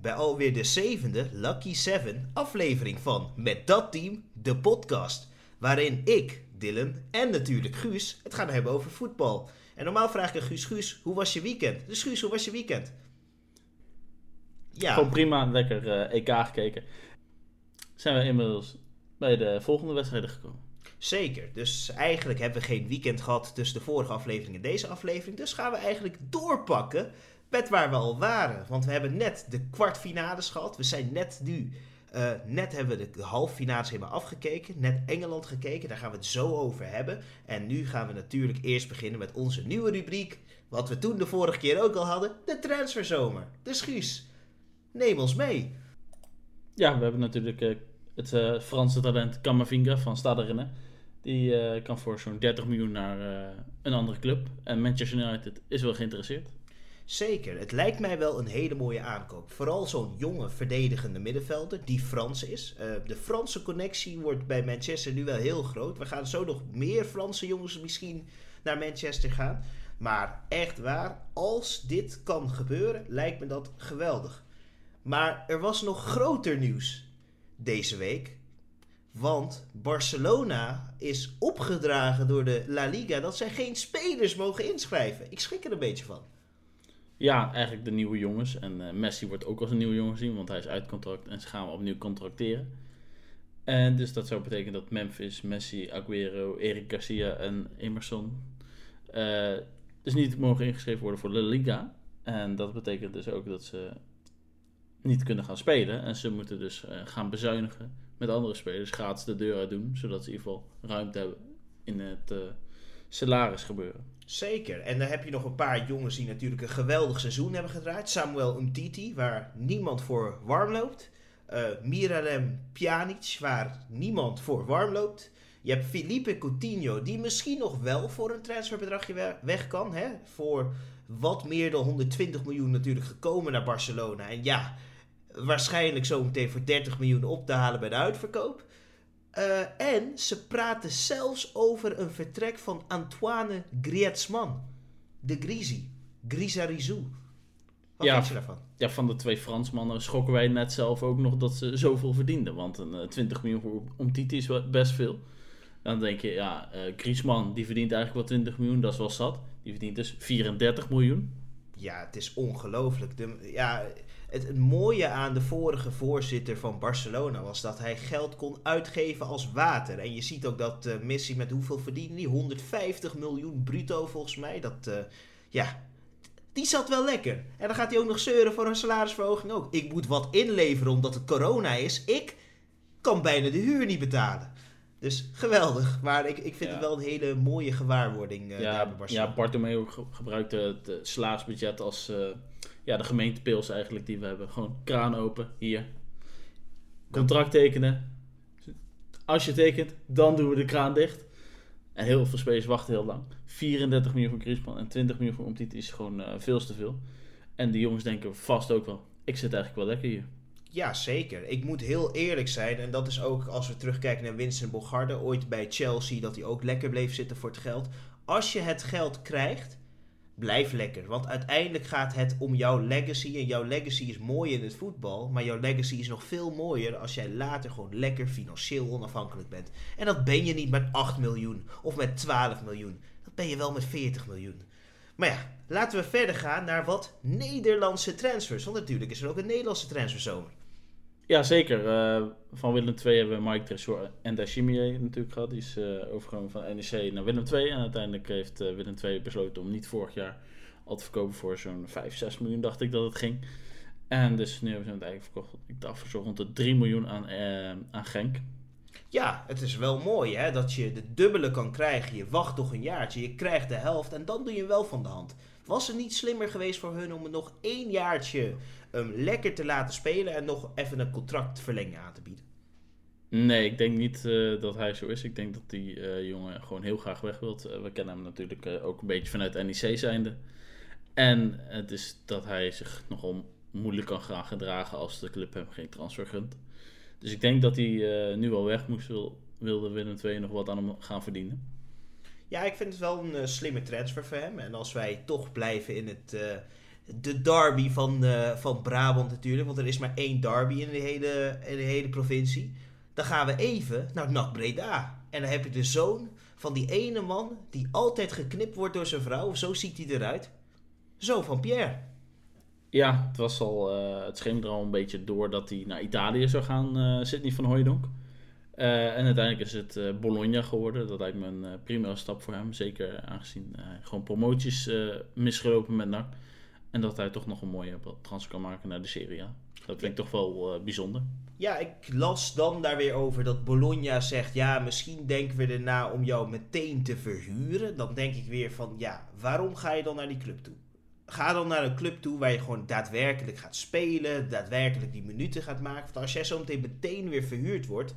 bij alweer de zevende Lucky 7 aflevering van Met Dat Team, de podcast. Waarin ik, Dylan en natuurlijk Guus het gaan hebben over voetbal. En normaal vraag ik aan Guus, Guus, hoe was je weekend? Dus Guus, hoe was je weekend? Ja. Gewoon prima, lekker uh, EK gekeken. Zijn we inmiddels bij de volgende wedstrijden gekomen. Zeker. Dus eigenlijk hebben we geen weekend gehad tussen de vorige aflevering en deze aflevering. Dus gaan we eigenlijk doorpakken met waar we al waren. Want we hebben net de kwartfinales gehad. We zijn net nu. Uh, net hebben we de halffinales helemaal afgekeken. Net Engeland gekeken. Daar gaan we het zo over hebben. En nu gaan we natuurlijk eerst beginnen met onze nieuwe rubriek. Wat we toen de vorige keer ook al hadden. De transferzomer. De Schuus. Neem ons mee. Ja, we hebben natuurlijk uh, het uh, Franse talent Kamavinga van Stade Die kan voor zo'n 30 miljoen naar een andere club. En Manchester United is wel geïnteresseerd. Zeker, het lijkt mij wel een hele mooie aankoop. Vooral zo'n jonge verdedigende middenvelder die Frans is. Uh, de Franse connectie wordt bij Manchester nu wel heel groot. We gaan zo nog meer Franse jongens misschien naar Manchester gaan. Maar echt waar, als dit kan gebeuren, lijkt me dat geweldig. Maar er was nog groter nieuws deze week. Want Barcelona is opgedragen door de La Liga dat zij geen spelers mogen inschrijven. Ik schrik er een beetje van. Ja, eigenlijk de nieuwe jongens. En uh, Messi wordt ook als een nieuwe jongen gezien, want hij is uit contract en ze gaan we opnieuw contracteren. En dus dat zou betekenen dat Memphis, Messi, Aguero, Eric Garcia en Emerson uh, dus niet mogen ingeschreven worden voor La Liga. En dat betekent dus ook dat ze niet kunnen gaan spelen. En ze moeten dus uh, gaan bezuinigen met andere spelers, gratis de deur uit doen, zodat ze in ieder geval ruimte hebben in het salaris gebeuren. Zeker. En dan heb je nog een paar jongens die natuurlijk een geweldig seizoen hebben gedraaid. Samuel Umtiti, waar niemand voor warm loopt. Uh, Miralem Pjanic, waar niemand voor warm loopt. Je hebt Felipe Coutinho, die misschien nog wel voor een transferbedragje weg kan. Hè? Voor wat meer dan 120 miljoen natuurlijk gekomen naar Barcelona. En ja, waarschijnlijk zo meteen voor 30 miljoen op te halen bij de uitverkoop. Uh, en ze praten zelfs over een vertrek van Antoine Griezmann. De Grisi. Grisarizou. Wat ja, vind je daarvan? Ja, van de twee Fransmannen schokken wij net zelf ook nog dat ze zoveel verdienden. Want een uh, eh, 20 miljoen voor om Titi is best veel. Dan denk je, ja, uh, Griezmann die verdient eigenlijk wel 20 miljoen, dat is wel zat. Die verdient dus 34 miljoen. Ja, het is ongelooflijk. Ja, het, het, mooie aan de vorige voorzitter van Barcelona was dat hij geld kon uitgeven als water. En je ziet ook dat uh, Messi met hoeveel verdiende die? 150 miljoen bruto volgens mij. Dat, uh, ja, die zat wel lekker. En dan gaat hij ook nog zeuren voor een salarisverhoging ook. Ik moet wat inleveren omdat het corona is. Ik kan bijna de huur niet betalen. Dus geweldig. Maar ik, ik vind het wel een hele mooie gewaarwording uh, ja, bij Barcelona. Ja, Bartomeu gebruikte het salarisbudget als ja, de gemeentepils eigenlijk die we hebben. Gewoon kraan open, hier. Contract tekenen. Als je tekent, dan doen we de kraan dicht. En heel veel spelers wachten heel lang. 34 miljoen voor Griezmann en 20 miljoen voor Omtiti is gewoon uh, veel te veel. En die jongens denken vast ook wel, ik zit eigenlijk wel lekker hier. Ja, zeker. Ik moet heel eerlijk zijn. En dat is ook als we terugkijken naar Vincent Bogarde. Ooit bij Chelsea, dat hij ook lekker bleef zitten voor het geld. Als je het geld krijgt, blijf lekker. Want uiteindelijk gaat het om jouw legacy. En jouw legacy is mooi in het voetbal. Maar jouw legacy is nog veel mooier als jij later gewoon lekker financieel onafhankelijk bent. En dat ben je niet met 8 miljoen of met 12 miljoen. Dat ben je wel met 40 miljoen. Maar ja, laten we verder gaan naar wat Nederlandse transfers. Want natuurlijk is er ook een Nederlandse transferzomer. Ja, zeker. Uh, van Willem II hebben we Mike Tresor en Dachimier natuurlijk gehad. Die is uh, van NEC naar Willem II. En uiteindelijk heeft uh, Willem II besloten om niet vorig jaar al te verkopen voor zo'n 5, 6 miljoen, dacht ik dat het ging. En dus nu hebben ze het eigenlijk verkocht, ik dacht voor zo rond de 3 miljoen aan, aan Genk. Ja, het is wel mooi hè, dat je de dubbele kan krijgen. Je wacht toch een jaartje, je krijgt de helft en dan doe je wel van de hand. Was het niet slimmer geweest voor hun om het nog één jaartje um, lekker te laten spelen en nog even een contractverlenging aan te bieden? Nee, ik denk niet uh, dat hij zo is. Ik denk dat die uh, jongen gewoon heel graag weg wilt. Uh, we kennen hem natuurlijk ook een beetje vanuit NEC zijnde. En het is dat hij zich nogal moeilijk kan gaan gedragen als de club hem geen transfer gunt. Dus ik denk dat hij nu al weg moest, wil, wilde Willem II nog wat aan hem gaan verdienen. Ja, ik vind het wel een slimme transfer voor hem. En als wij toch blijven in het de derby van, eh, van Brabant natuurlijk. Want er is maar één derby in de, hele, in de hele provincie. Dan gaan we even naar NAC Breda. En dan heb je de zoon van die ene man die altijd geknipt wordt door zijn vrouw. Zo ziet hij eruit. Zo van Pierre. Ja, het, was al, het scheen er al een beetje door dat hij naar Italië zou gaan, Sidney van Hooijdonk. Uh, en uiteindelijk is het uh, Bologna geworden. Dat lijkt me een uh, prima stap voor hem. Zeker aangezien hij gewoon promoties misgelopen met NAC. En dat hij toch nog een mooie transfer kan maken naar de Serie A. Dat ik toch wel bijzonder. Ja, ik las dan daar weer over dat Bologna zegt... ja, misschien denken we erna om jou meteen te verhuren. Dan denk ik weer van, ja, waarom ga je dan naar die club toe? Ga dan naar een club toe waar je gewoon daadwerkelijk gaat spelen... daadwerkelijk die minuten gaat maken. Want als jij zo meteen meteen weer verhuurd wordt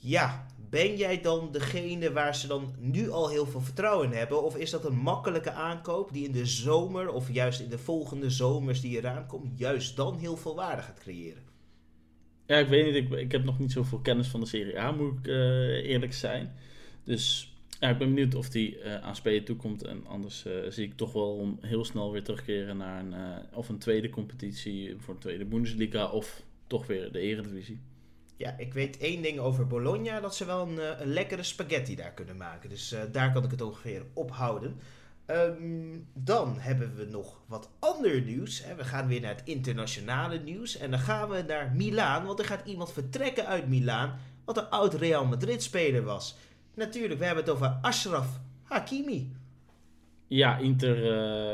ja, ben jij dan degene waar ze dan nu al heel veel vertrouwen in hebben? Of is dat een makkelijke aankoop die in de zomer, of juist in de volgende zomers die eraan komen, juist dan heel veel waarde gaat creëren? Ja, ik weet niet. Ik, ik heb nog niet zoveel kennis van de Serie A, moet ik uh, eerlijk zijn. Dus ja, ik ben benieuwd of die uh, aan spelen toekomt. En anders uh, zie ik toch wel heel snel weer terugkeren naar een, of een tweede competitie voor een tweede Bundesliga of toch weer de Eredivisie. Ja, ik weet één ding over Bologna, dat ze wel een, eh, lekkere spaghetti daar kunnen maken. Dus uh, daar kan ik het ongeveer op houden. Um, dan hebben we nog wat ander nieuws. Hè. We gaan weer naar het internationale nieuws. En dan gaan we naar Milaan, want er gaat iemand vertrekken uit Milaan, wat een oud Real Madrid speler was. Natuurlijk, we hebben het over Ashraf Hakimi. Ja, Inter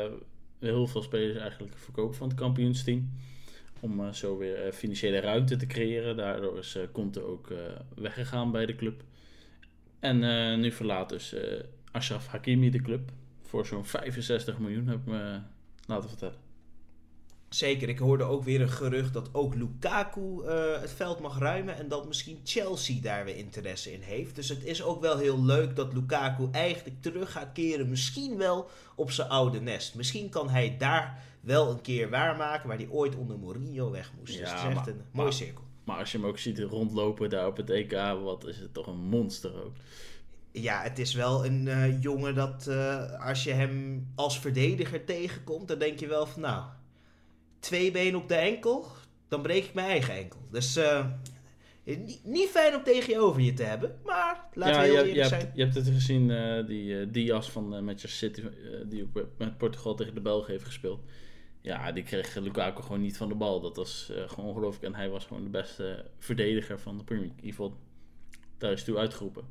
uh, heel veel spelers eigenlijk verkopen van het kampioensteam. Om uh, zo weer uh, financiële ruimte te creëren. Daardoor is uh, Conte ook weggegaan bij de club. En nu verlaat dus Ashraf Hakimi de club. Voor zo'n 65 miljoen, heb ik me laten vertellen. Zeker, ik hoorde ook weer een gerucht dat ook Lukaku het veld mag ruimen. En dat misschien Chelsea daar weer interesse in heeft. Dus het is ook wel heel leuk dat Lukaku eigenlijk terug gaat keren. Misschien wel op zijn oude nest. Misschien kan hij daar wel een keer waarmaken waar hij ooit onder Mourinho weg moest. Ja, dus het is echt maar, een mooie cirkel. Maar als je hem ook ziet rondlopen daar op het EK, wat is het toch een monster ook. Ja, het is wel een uh, jongen dat uh, als je hem als verdediger tegenkomt, dan denk je wel van nou, twee benen op de enkel, dan breek ik mijn eigen enkel. Dus uh, niet, niet, fijn om tegen je over je te hebben, maar laten ja, we heel je, je zijn. Hebt, je hebt het gezien, die Diaz van Manchester City, die ook met Portugal tegen de Belgen heeft gespeeld. Ja, die kreeg Lukaku gewoon niet van de bal. Dat was uh, gewoon ongelooflijk. En hij was gewoon de beste verdediger van de Premier League. In ieder geval, daar is toe uitgeroepen.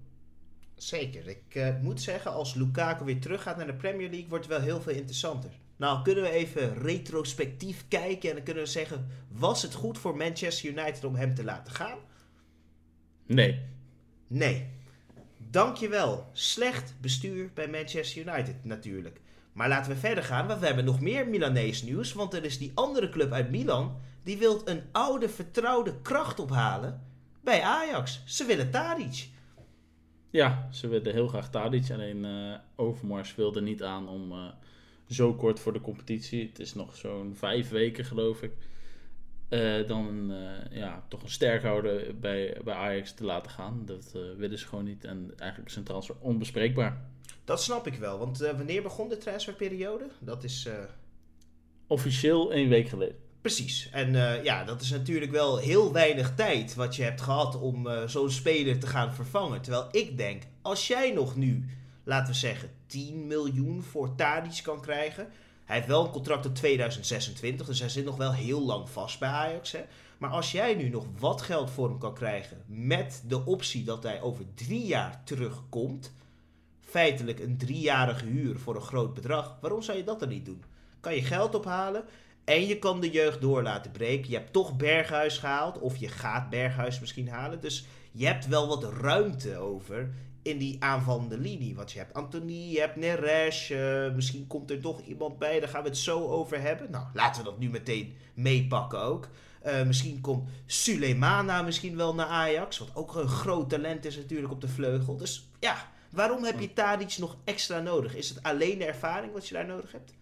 Zeker. Ik uh, moet zeggen, als Lukaku weer teruggaat naar de Premier League, wordt het wel heel veel interessanter. Nou, kunnen we even retrospectief kijken en dan kunnen we zeggen: was het goed voor Manchester United om hem te laten gaan? Nee. Nee. Dankjewel. Slecht bestuur bij Manchester United natuurlijk. Maar laten we verder gaan, want we hebben nog meer Milanees nieuws. Want er is die andere club uit Milan, die wil een oude vertrouwde kracht ophalen bij Ajax. Ze willen Tadic. Ja, ze willen heel graag Tadic. Alleen uh, Overmars wilde niet aan om uh, zo kort voor de competitie, het is nog zo'n vijf weken geloof ik, uh, dan ja, toch een sterkhouder bij, bij Ajax te laten gaan. Dat willen ze gewoon niet en eigenlijk is een transfer onbespreekbaar. Dat snap ik wel, want uh, wanneer begon de transferperiode? Dat is... Uh... Officieel één week geleden. Precies. En uh, ja, dat is natuurlijk wel heel weinig tijd wat je hebt gehad om zo'n speler te gaan vervangen. Terwijl ik denk, als jij nog nu, laten we zeggen, 10 miljoen voor Tadic kan krijgen. Hij heeft wel een contract tot 2026, dus hij zit nog wel heel lang vast bij Ajax. Hè? Maar als jij nu nog wat geld voor hem kan krijgen met de optie dat hij over drie jaar terugkomt feitelijk een driejarige huur voor een groot bedrag. Waarom zou je dat dan niet doen? Kan je geld ophalen en je kan de jeugd door laten breken. Je hebt toch Berghuis gehaald of je gaat Berghuis misschien halen. Dus je hebt wel wat ruimte over in die aanvallende linie. Want je hebt Anthony, je hebt Neres, uh, misschien komt er toch iemand bij, daar gaan we het zo over hebben. Nou, laten we dat nu meteen meepakken ook. Uh, misschien komt Suleimana misschien wel naar Ajax, wat ook een groot talent is natuurlijk op de vleugel. Dus ja, Waarom heb je Tadic nog extra nodig? Is het alleen de ervaring wat je daar nodig hebt?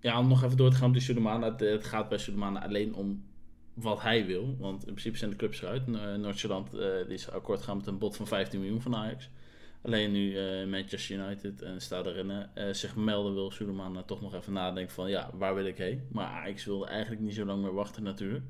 Ja, om nog even door te gaan met Sulemana. Het gaat bij Sulemana alleen om wat hij wil. Want in principe zijn de clubs eruit. Noord-Zeeland uh, is akkoord gaan met een bod van 15 miljoen van Ajax. Alleen nu eh, Manchester United en staat erin uh, zich melden wil Suleiman toch nog even nadenken van ja, waar wil ik heen? Maar Ajax wilde eigenlijk niet zo lang meer wachten natuurlijk.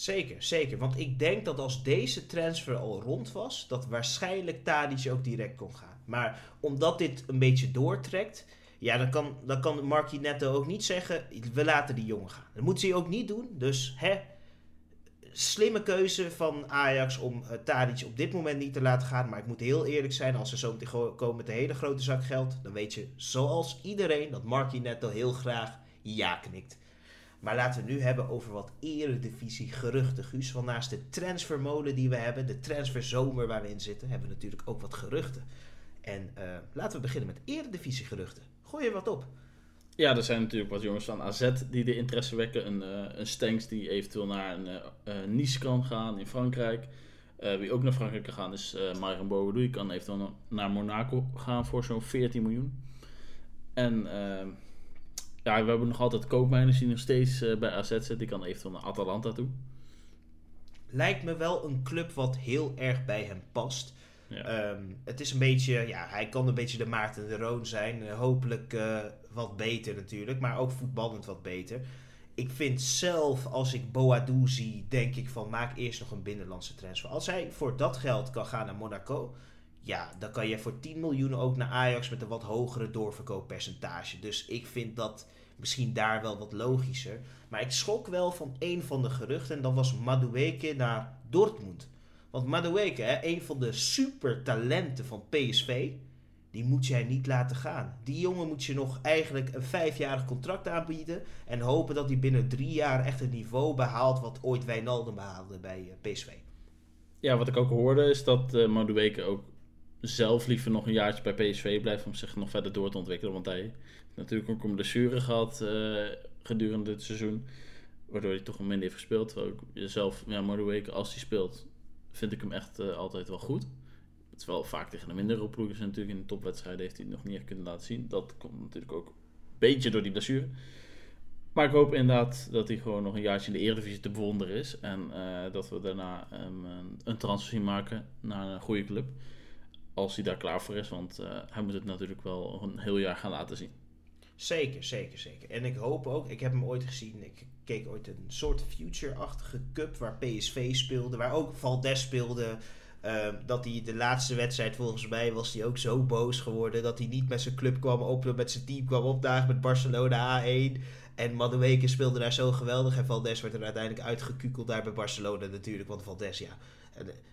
Zeker, zeker. Want ik denk dat als deze transfer al rond was, dat waarschijnlijk Tadic ook direct kon gaan. Maar omdat dit een beetje doortrekt, ja, dan kan, dan kan Marky Netto ook niet zeggen, we laten die jongen gaan. Dat moet hij ook niet doen. Dus hè, slimme keuze van Ajax om uh, Tadic op dit moment niet te laten gaan. Maar ik moet heel eerlijk zijn, als ze zo meteen komen met een hele grote zak geld, dan weet je zoals iedereen dat Marky Netto heel graag ja knikt. Maar laten we nu hebben over wat eredivisie geruchten, Guus. Want naast de transfermolen die we hebben, de transferzomer waar we in zitten, hebben we natuurlijk ook wat geruchten. En uh, laten we beginnen met eredivisie geruchten. Gooi je wat op? Ja, er zijn natuurlijk wat jongens van AZ die de interesse wekken. Een, uh, een Stenks die eventueel naar een uh, Nice kan gaan in Frankrijk. wie ook naar Frankrijk kan gaan is uh, Myron. Die kan eventueel naar Monaco gaan voor zo'n 14 miljoen. En ja, we hebben nog altijd koopmijners die nog steeds bij AZ zitten. Die kan eventueel naar Atalanta toe. Lijkt me wel een club wat heel erg bij hem past. Ja. Um, het is een beetje, ja, hij kan een beetje de Maarten de Roon zijn. Uh, hopelijk uh, wat beter natuurlijk, maar ook voetballend wat beter. Ik vind zelf, als ik Boadou zie, denk ik van maak eerst nog een binnenlandse transfer. Als hij voor dat geld kan gaan naar Monaco, ja, dan kan je voor 10 miljoen ook naar Ajax met een wat hogere doorverkooppercentage. Dus ik vind dat misschien daar wel wat logischer. Maar ik schrok wel van een van de geruchten en dat was Madueke naar Dortmund. Want Madueke, een van de supertalenten van PSV, die moet jij niet laten gaan. Die jongen moet je nog eigenlijk een vijfjarig contract aanbieden. En hopen dat hij binnen drie jaar echt het niveau behaalt wat ooit Wijnaldum behaalde bij eh, PSV. Ja, wat ik ook hoorde is dat uh, Madueke ook zelf liever nog een jaartje bij PSV blijft om zich nog verder door te ontwikkelen. Want hij heeft natuurlijk ook een blessure gehad uh, gedurende dit seizoen. Waardoor hij toch een minder heeft gespeeld. Terwijl ik jezelf, ja, Madueke, als hij speelt, vind ik hem echt uh, altijd wel goed. Het wel vaak tegen de mindere ploegen natuurlijk. In de topwedstrijden heeft hij het nog niet kunnen laten zien. Dat komt natuurlijk ook een beetje door die blessure. Maar ik hoop inderdaad dat hij gewoon nog een jaartje in de Eredivisie te bewonderen is. En uh, dat we daarna een transfer zien maken naar een goede club. Als hij daar klaar voor is. Want uh, hij moet het natuurlijk wel een heel jaar gaan laten zien. Zeker, zeker, zeker. En ik hoop ook, ik heb hem ooit gezien, ik keek ooit een soort future-achtige cup waar PSV speelde, waar ook Valdes speelde. Uh, dat hij de laatste wedstrijd, volgens mij, was hij ook zo boos geworden dat hij niet met zijn club kwam op, met zijn team kwam opdagen met Barcelona A1. En Madueke speelde daar zo geweldig. En Valdes werd er uiteindelijk uitgekukeld daar bij Barcelona natuurlijk. Want Valdes, ja,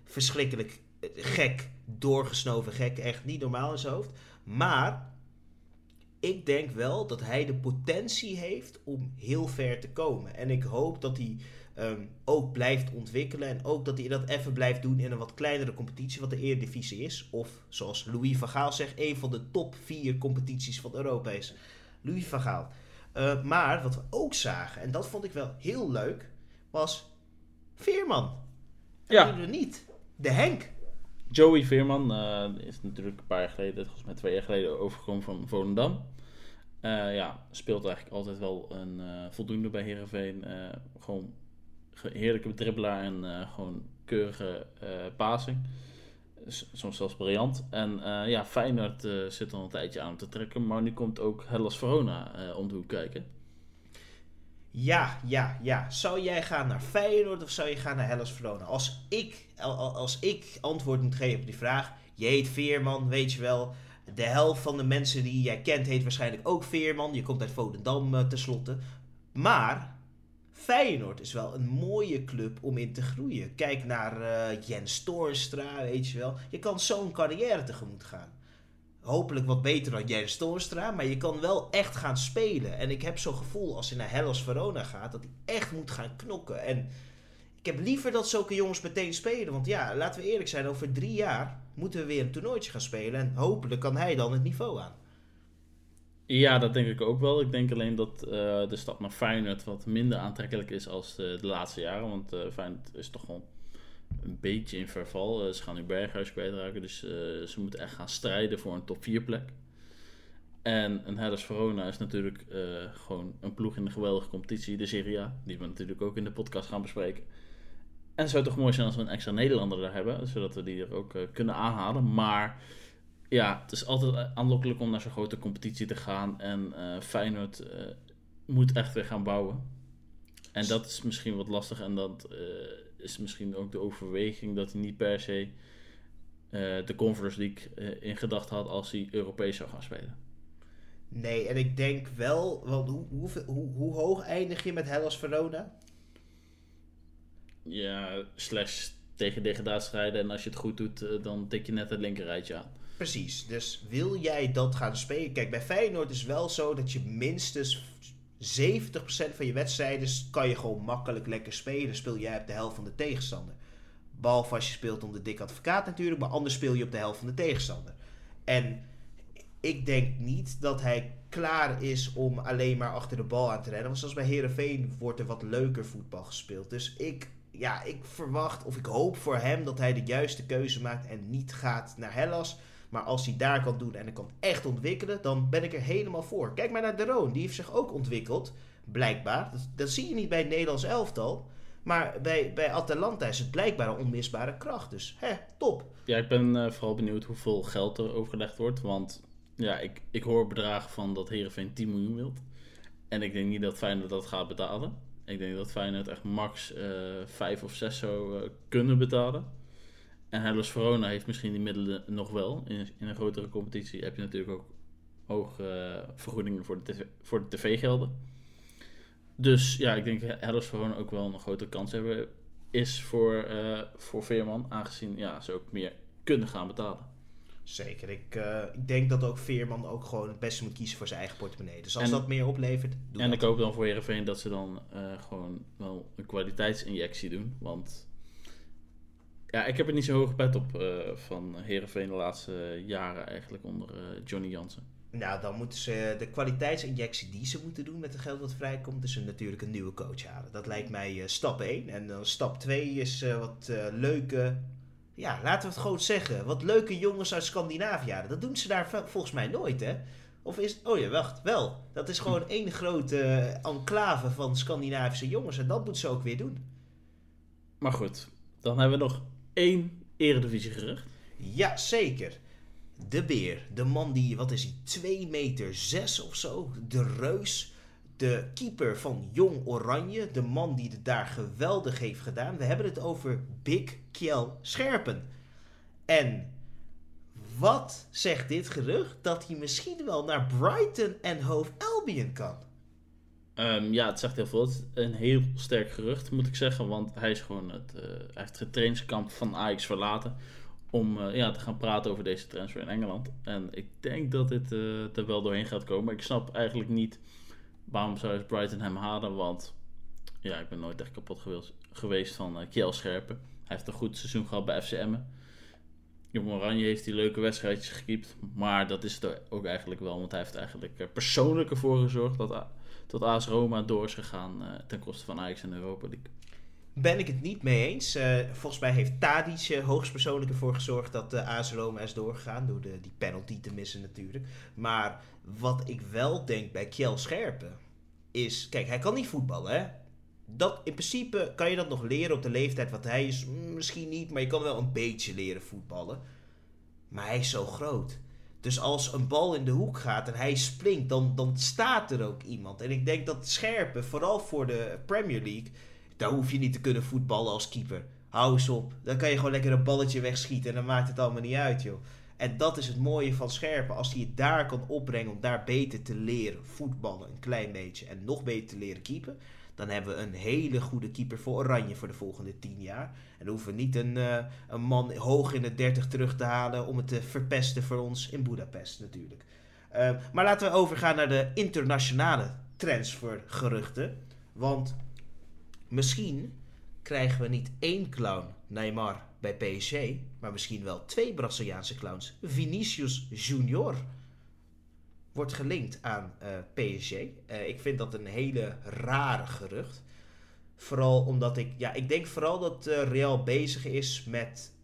verschrikkelijk gek, doorgesnoven gek. Echt niet normaal in zijn hoofd. Maar ik denk wel dat hij de potentie heeft om heel ver te komen. En ik hoop dat hij um, ook blijft ontwikkelen. En ook dat hij dat even blijft doen in een wat kleinere competitie, wat de Eredivisie is. Of zoals Louis van Gaal zegt, een van de top vier competities van Europa is. Louis van Gaal. Uh, maar wat we ook zagen, en dat vond ik wel heel leuk, was Veerman. Ja. niet. De Henk. Joey Veerman uh, is natuurlijk een paar jaar geleden, volgens mij twee jaar geleden, overgekomen van Volendam. Uh, ja, speelt eigenlijk altijd wel een uh, voldoende bij Herenveen. gewoon heerlijke dribbelaar en gewoon keurige passing. Soms zelfs briljant. En ja, Feyenoord zit al een tijdje aan om te trekken. Maar nu komt ook Hellas Verona om de hoek kijken. Ja, ja, ja. Zou jij gaan naar Feyenoord of zou je gaan naar Hellas Verona? Als ik, als ik antwoord moet geven op die vraag. Je heet Veerman, weet je wel. De helft van de mensen die jij kent heet waarschijnlijk ook Veerman. Je komt uit Volendam uh, tenslotte. Maar Feyenoord is wel een mooie club om in te groeien. Kijk naar uh, Jens Toornstra, weet je wel. Je kan zo'n carrière tegemoet gaan hopelijk wat beter dan Jens Toornstra. Maar je kan wel echt gaan spelen. En ik heb zo'n gevoel als hij naar Hellas Verona gaat, dat hij echt moet gaan knokken. En ik heb liever dat zulke jongens meteen spelen. Want ja, laten we eerlijk zijn, over drie jaar moeten we weer een toernooitje gaan spelen. En hopelijk kan hij dan het niveau aan. Ja, dat denk ik ook wel. Ik denk alleen dat uh, de stap naar Feyenoord wat minder aantrekkelijk is als de, de laatste jaren. Want uh, is toch gewoon een beetje in verval. Uh, ze gaan nu Berghuis kwijtraken, dus uh, ze moeten echt gaan strijden voor een top 4 plek. En een Hellas Verona is natuurlijk uh, gewoon een ploeg in de geweldige competitie, de Serie A, die we natuurlijk ook in de podcast gaan bespreken. En het zou toch mooi zijn als we een extra Nederlander daar hebben, zodat we die er ook eh, kunnen aanhalen. Maar ja, het is altijd aanlokkelijk om naar zo'n grote competitie te gaan. En eh, Feyenoord eh, moet echt weer gaan bouwen. En dat is misschien wat lastig. En dat eh, is misschien ook de overweging dat hij niet per se eh, de Conference League eh, in gedachten had als hij Europees zou gaan spelen. Nee, en ik denk wel, want hoe, hoe, hoe, hoe hoog eindig je met Hellas Verona? Ja, slash tegen degradatiestrijden. En als je het goed doet, eh, dan tik je net het linkerrijtje aan. Precies, dus wil jij dat gaan spelen? Kijk, bij Feyenoord is wel zo dat je minstens 70% van je wedstrijden kan je gewoon makkelijk lekker spelen. Speel jij op de helft van de tegenstander. Behalve als je speelt om de dik advocaat natuurlijk, maar anders speel je op de helft van de tegenstander. En ik denk niet dat hij klaar is om alleen maar achter de bal aan te rennen. Want zoals bij Herenveen wordt er wat leuker voetbal gespeeld. Dus ik, ja, ik verwacht of ik hoop voor hem dat hij de juiste keuze maakt en niet gaat naar Hellas. Maar als hij daar kan doen en hij kan echt ontwikkelen, dan ben ik er helemaal voor. Kijk maar naar De Roon, die heeft zich ook ontwikkeld, blijkbaar. Dat, zie je niet bij het Nederlands elftal. Maar bij, bij Atalanta is het blijkbaar een onmisbare kracht. Dus hè, top. Ja, ik ben eh, vooral benieuwd hoeveel geld er overgelegd wordt. Want ja, ik, ik hoor bedragen van dat Heerenveen 10 miljoen wilt. En ik denk niet dat Feyenoord dat gaat betalen. Ik denk dat Feyenoord echt max eh 5 of 6 zou eh, kunnen betalen. En Hellas Verona heeft misschien die middelen nog wel. In, in een grotere competitie heb je natuurlijk ook hoge eh, vergoedingen voor de, TV, voor de tv-gelden. Dus ja, ik denk dat Hellas Verona ook wel een grote kans hebben is voor, eh, voor Veerman. Aangezien ja, ze ook meer kunnen gaan betalen. Zeker. Ik, eh, ik denk dat ook Veerman ook gewoon het beste moet kiezen voor zijn eigen portemonnee. Dus als En- dat meer oplevert, doe en dat. ik hoop dan voor Heerenveen dat ze dan gewoon wel een kwaliteitsinjectie doen. Want ja, ik heb er niet zo hoog pet op eh, van Heerenveen de laatste jaren eigenlijk onder eh, Johnny Jansen. Nou, dan moeten ze de kwaliteitsinjectie die ze moeten doen met het geld wat vrijkomt, is ze natuurlijk een nieuwe coach halen. Dat lijkt mij eh, stap 1. En dan stap 2 is wat leuke, ja, laten we het gewoon zeggen, wat leuke jongens uit Scandinavië halen. Dat doen ze daar volgens mij nooit, hè? Of is, oh ja, wacht, wel. Dat is gewoon één grote enclave van Scandinavische jongens en dat moeten ze ook weer doen. Maar goed, dan hebben we nog één eredivisiegerucht. Ja, zeker. De beer. De man die, wat is hij, 2 meter 6 of zo. De reus. De keeper van Jong Oranje. De man die het daar geweldig heeft gedaan. We hebben het over Big Kjell Scherpen. En wat zegt dit gerucht? Dat hij misschien wel naar Brighton en Hove Albion kan. Ehm, ja, het zegt heel veel. Het is een heel sterk gerucht, moet ik zeggen. Want hij, is gewoon het, eh, heeft het trainingskamp van Ajax verlaten. Om eh, ja, te gaan praten over deze transfer in Engeland. En ik denk dat dit eh, er wel doorheen gaat komen. Ik snap eigenlijk niet waarom zou Brighton hem halen. Want ja, ik ben nooit echt kapot geweest, van uh, Kjell Scherpen. Hij heeft een goed seizoen gehad bij FCM. Jong Oranje heeft hij leuke wedstrijdjes gekiept. Maar dat is het ook eigenlijk wel. Want hij heeft eigenlijk persoonlijk ervoor gezorgd dat tot AS Roma door is gegaan uh, ten koste van Ajax en Europa League. Ben ik het niet mee eens. Uh, volgens mij heeft Tadic uh, hoogstpersoonlijk ervoor gezorgd dat de AS Roma is doorgegaan. Door de, die penalty te missen natuurlijk. Maar wat ik wel denk bij Kjell Scherpen is... Kijk, hij kan niet voetballen hè. Dat, in principe kan je dat nog leren op de leeftijd wat hij is. Misschien niet, maar je kan wel een beetje leren voetballen. Maar hij is zo groot. Dus als een bal in de hoek gaat en hij springt, dan, dan staat er ook iemand. En ik denk dat Scherpen, vooral voor de Premier League, daar hoef je niet te kunnen voetballen als keeper. Hou eens op. Dan kan je gewoon lekker een balletje wegschieten en dan maakt het allemaal niet uit, joh. En dat is het mooie van Scherpen. Als hij het daar kan opbrengen om daar beter te leren voetballen, een klein beetje, en nog beter te leren keepen, dan hebben we een hele goede keeper voor Oranje voor de volgende tien jaar. En dan hoeven we niet een, uh, een man hoog in de 30 terug te halen om het te verpesten voor ons in Budapest natuurlijk. Uh, maar laten we overgaan naar de internationale transfergeruchten. Want misschien krijgen we niet één clown Neymar bij PSG, maar misschien wel twee Braziliaanse clowns. Vinicius Junior wordt gelinkt aan uh, PSG. Uh, ik vind dat een hele rare gerucht. Vooral omdat ik, ja, ik denk vooral dat uh, Real bezig is met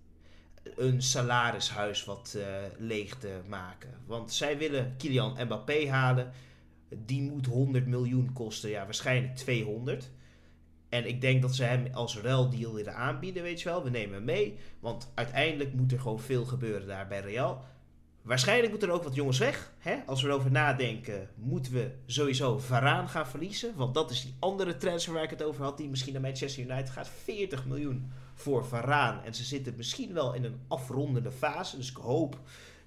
een salarishuis wat leeg te maken. Want zij willen Kylian Mbappé halen. Die moet 100 miljoen kosten, ja, waarschijnlijk 200. En ik denk dat ze hem als ruildeal willen aanbieden, weet je wel. We nemen hem mee, want uiteindelijk moet er gewoon veel gebeuren daar bij Real. Waarschijnlijk moeten er ook wat jongens weg. Hè? Als we erover nadenken, moeten we sowieso Varaan gaan verliezen. Want dat is die andere transfer waar ik het over had, die misschien naar Manchester United gaat. 40 miljoen voor Varaan. En ze zitten misschien wel in een afrondende fase. Dus ik hoop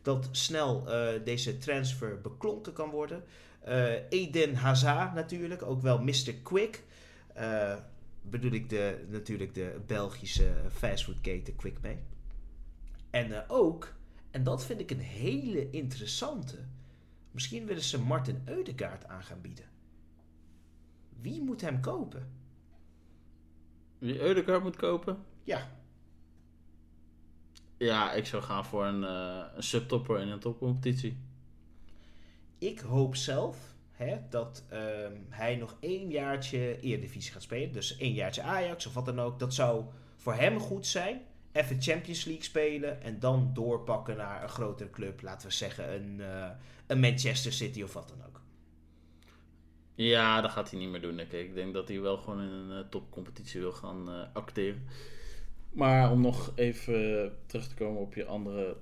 dat snel uh, deze transfer beklonken kan worden. Uh, Eden Hazard natuurlijk, ook wel Mr. Quick. Uh, bedoel ik de, natuurlijk de Belgische fastfoodketen Quick mee. En ook en dat vind ik een hele interessante. Misschien willen ze Martin Eudegaard aan gaan bieden. Wie moet hem kopen? Wie Eudegaard moet kopen? Ja. Ja, ik zou gaan voor een, uh, een subtopper in een topcompetitie. Ik hoop zelf hè, dat uh, hij nog één jaartje Eredivisie gaat spelen. Dus één jaartje Ajax of wat dan ook. Dat zou voor hem goed zijn even Champions League spelen en dan doorpakken naar een grotere club. Laten we zeggen een, uh, een Manchester City of wat dan ook. Ja, dat gaat hij niet meer doen, denk ik. Ik denk dat hij wel gewoon in een uh, topcompetitie wil gaan uh, acteren. Maar om nog even terug te komen op je andere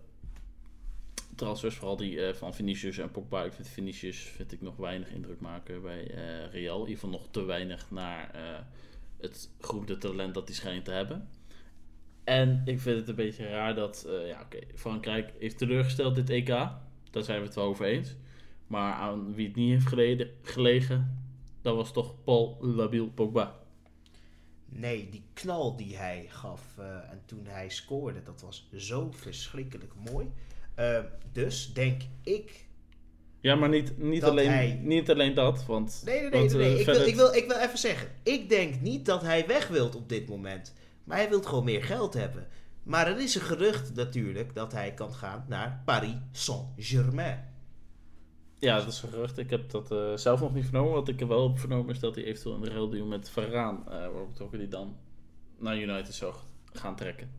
transfers, vooral die van Vinicius en Pogba. Ik vind Vinicius vind ik nog weinig indruk maken bij Real. In ieder geval nog te weinig naar het groene talent dat hij schijnt te hebben. En ik vind het een beetje raar dat, uh, ja oké, Frankrijk heeft teleurgesteld dit EK. Daar zijn we het wel over eens. Maar aan wie het niet heeft geleden, gelegen, dat was toch Paul Labiel Pogba. Nee, die knal die hij gaf uh, en toen hij scoorde, dat was zo verschrikkelijk mooi. Uh, dus denk ik. Ja, maar niet, niet, alleen, hij... niet alleen dat. Want, nee, nee, nee. want, nee, nee. Ik, wil, ik, wil, ik wil even zeggen. Ik denk niet dat hij weg wilt op dit moment. Maar hij wil gewoon meer geld hebben. Maar er is een gerucht natuurlijk dat hij kan gaan naar Paris Saint-Germain. Ja, dat is een gerucht. Ik heb dat uh, zelf nog niet vernomen. Wat ik er wel heb vernomen is dat hij eventueel een ruil doen met Varaan. Uh, waarop betrokken die dan naar United zou gaan trekken.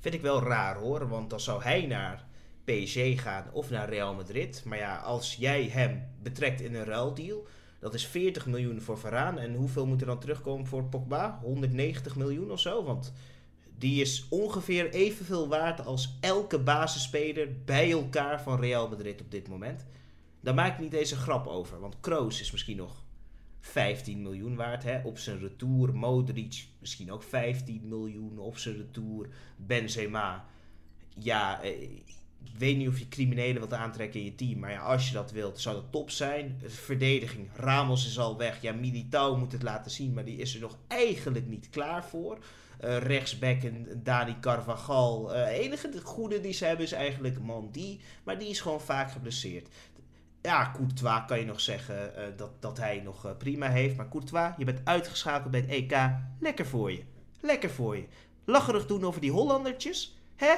Vind ik wel raar hoor. Want dan zou hij naar PSG gaan of naar Real Madrid. Maar ja, als jij hem betrekt in een ruildeal dat is 40 miljoen voor Varaan. En hoeveel moet er dan terugkomen voor Pogba? 190 miljoen of zo? Want die is ongeveer evenveel waard als elke basisspeler bij elkaar van Real Madrid op dit moment. Daar maak ik niet een grap over. Want Kroos is misschien nog 15 miljoen waard hè, op zijn retour. Modric misschien ook 15 miljoen op zijn retour. Benzema. Ja, eh, weet niet of je criminelen wilt aantrekken in je team. Maar ja, als je dat wilt, zou dat top zijn. Verdediging. Ramos is al weg. Ja, Militao moet het laten zien. Maar die is er nog eigenlijk niet klaar voor. Uh, rechtsback en Dani Carvajal. Uh, enige goede die ze hebben is eigenlijk Mandi. Maar die is gewoon vaak geblesseerd. Ja, Courtois kan je nog zeggen uh, dat, dat hij nog prima heeft. Maar Courtois, je bent uitgeschakeld bij het EK. Lekker voor je. Lekker voor je. Lacherig doen over die Hollandertjes. Hè?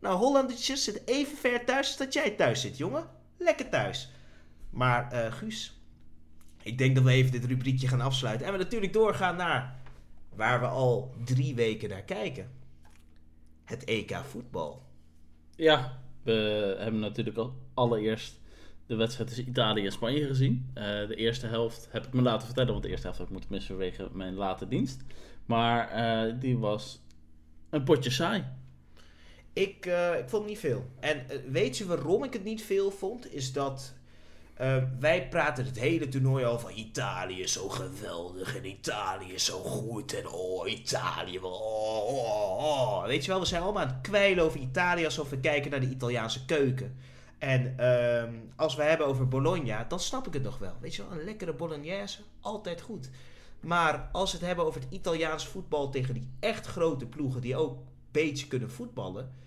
Nou, Hollandertjes zitten even ver thuis als dat jij thuis zit, jongen. Lekker thuis. Maar uh, Guus, ik denk dat we even dit rubriekje gaan afsluiten. En we natuurlijk doorgaan naar waar we al drie weken naar kijken. Het EK voetbal. Ja, we hebben natuurlijk al allereerst de wedstrijd tussen Italië en Spanje gezien. Uh, de eerste helft heb ik me laten vertellen, want de eerste helft heb ik moeten missen vanwege mijn late dienst. Maar uh, die was een potje saai. Ik, uh, ik vond het niet veel. En uh, weet je waarom ik het niet veel vond? Is dat uh, wij praten het hele toernooi al Italië is zo geweldig en Italië is zo goed en oh Italië, oh, oh, oh. Weet je wel, we zijn allemaal aan het kwijlen over Italië alsof we kijken naar de Italiaanse keuken. En ehm, als we hebben over Bologna, dan snap ik het nog wel. Weet je wel, een lekkere bolognese, altijd goed. Maar als we het hebben over het Italiaans voetbal tegen die echt grote ploegen die ook beetje kunnen voetballen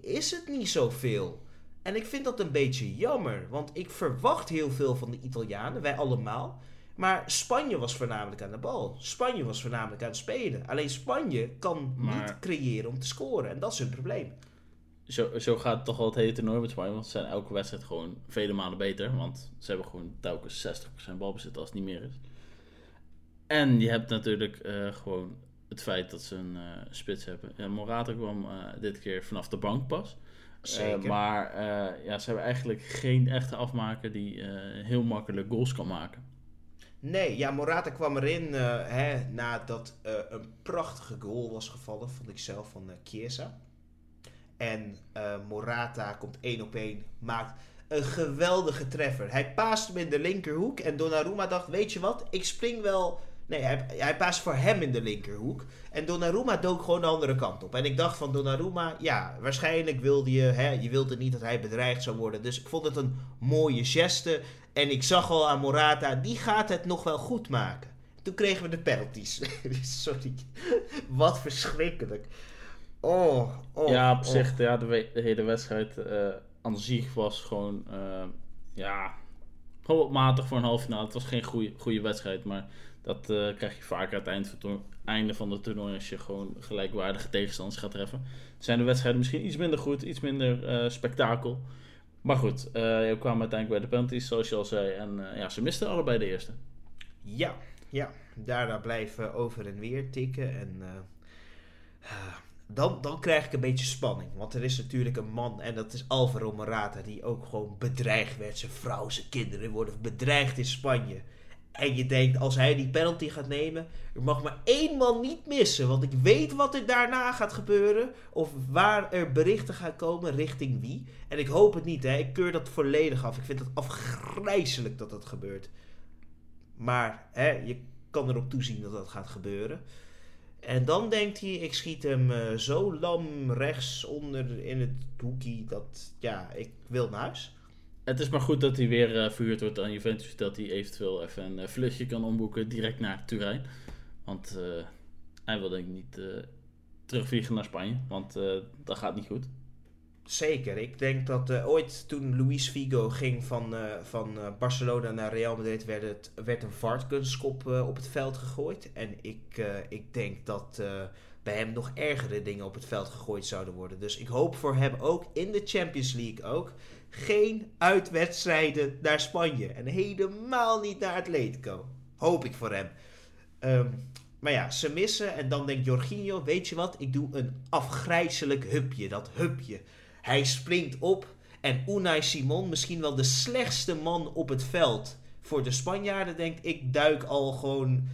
is het niet zoveel. En ik vind dat een beetje jammer, want ik verwacht heel veel van de Italianen, wij allemaal. Maar Spanje was voornamelijk aan de bal. Spanje was voornamelijk aan het spelen. Alleen Spanje kan niet creëren om te scoren. En dat is hun probleem. Zo, zo gaat het toch wel het hele toernooi met Spanje. Want ze zijn elke wedstrijd gewoon vele malen beter. Want ze hebben gewoon telkens 60% balbezit als het niet meer is. En je hebt natuurlijk uh, gewoon het feit dat ze een uh, spits hebben. Ja, Morata kwam uh, dit keer vanaf de bank pas. Zeker. Uh, maar ja, ze hebben eigenlijk geen echte afmaker die heel makkelijk goals kan maken. Nee, ja, Morata kwam erin eh, hè, nadat eh, een prachtige goal was gevallen, vond ik zelf, van eh Chiesa. En eh, Morata komt één op één, maakt een geweldige treffer. Hij paast hem in de linkerhoek en Donnarumma dacht, weet je wat, ik spring wel... Nee, hij, hij paast voor hem in de linkerhoek. En Donnarumma dook gewoon de andere kant op. En ik dacht van Donnarumma, ja, waarschijnlijk wilde je... Hè, je wilde niet dat hij bedreigd zou worden. Dus ik vond het een mooie geste. En ik zag al aan Morata, die gaat het nog wel goed maken. Toen kregen we de penalties. Sorry. Wat verschrikkelijk. Oh, oh. ja, op oh. zich, ja, de, we- de hele wedstrijd eh aan zich was gewoon, eh, ja, gewoon wat matig voor een halve finale. Het was geen goede, goede wedstrijd, maar dat eh, krijg je vaker aan het van het einde van de toernooi als je gewoon gelijkwaardige tegenstanders gaat treffen. Zijn de wedstrijden misschien iets minder goed, iets minder eh, spektakel. Maar goed, eh we kwamen uiteindelijk bij de penalties, zoals je al zei. En ja, ze misten allebei de eerste. Ja, ja. Daarna blijven over en weer tikken. En ah, dan, dan krijg ik een beetje spanning. Want er is natuurlijk een man, en dat is Alvaro Morata, die ook gewoon bedreigd werd. Zijn vrouw, zijn kinderen worden bedreigd in Spanje. En je denkt, als hij die penalty gaat nemen, er mag maar één man niet missen. Want ik weet wat er daarna gaat gebeuren. Of waar er berichten gaan komen richting wie. En ik hoop het niet, hè. Ik keur dat volledig af. Ik vind het afgrijzelijk dat dat gebeurt. Maar hè, je kan erop toezien dat dat gaat gebeuren. En dan denkt hij, ik schiet hem eh, zo lam rechts onder in het hoekie dat, ja, ik wil naar huis. Het is maar goed dat hij weer eh, verhuurd wordt aan Juventus. Dat hij eventueel even een eh, vluchtje kan omboeken direct naar Turijn. Want eh, hij wil denk ik niet terugvliegen naar Spanje. Want dat gaat niet goed. Zeker. Ik denk dat ooit toen Luis Figo ging van, van Barcelona naar Real Madrid, werd, het, werd een vartkunskop eh, op het veld gegooid. En ik, ik denk dat bij hem nog ergere dingen op het veld gegooid zouden worden. Dus ik hoop voor hem ook in de Champions League ook geen uitwedstrijden naar Spanje. En helemaal niet naar Atletico. Hoop ik voor hem. Ehm, maar ja, ze missen. En dan denkt Jorginho, weet je wat? Ik doe een afgrijzelijk hupje. Dat hupje. Hij springt op. En Unai Simon, misschien wel de slechtste man op het veld voor de Spanjaarden, denkt: ik duik al gewoon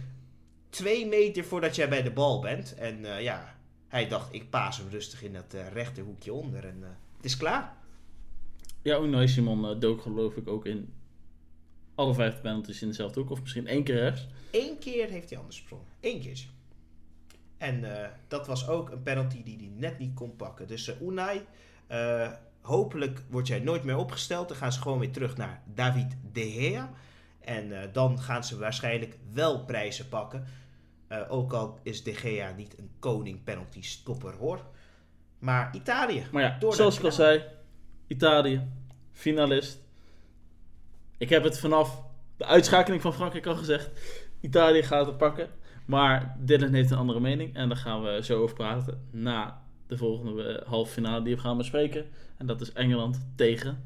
twee meter voordat jij bij de bal bent. En eh, ja, hij dacht: ik paas hem rustig in dat eh, rechterhoekje onder. En eh, het is klaar. Ja, Unai Simon eh, dook geloof ik ook in alle vijf penalties in dezelfde hoek. Of misschien één keer rechts. Eén keer heeft hij anders gesprongen. Eén keertje. En eh, dat was ook een penalty die hij net niet kon pakken. Dus eh, Unai, hopelijk word jij nooit meer opgesteld. Dan gaan ze gewoon weer terug naar David De Gea. En dan gaan ze waarschijnlijk wel prijzen pakken. Ook al is De Gea niet een koning penalty stopper hoor. Maar Italië. Maar ja, zoals ik al zei, Italië, finalist. Ik heb het vanaf de uitschakeling van Frankrijk al gezegd. Italië gaat het pakken. Maar Dylan heeft een andere mening. En daar gaan we zo over praten na de volgende eh, halve finale die we gaan bespreken. En dat is Engeland tegen.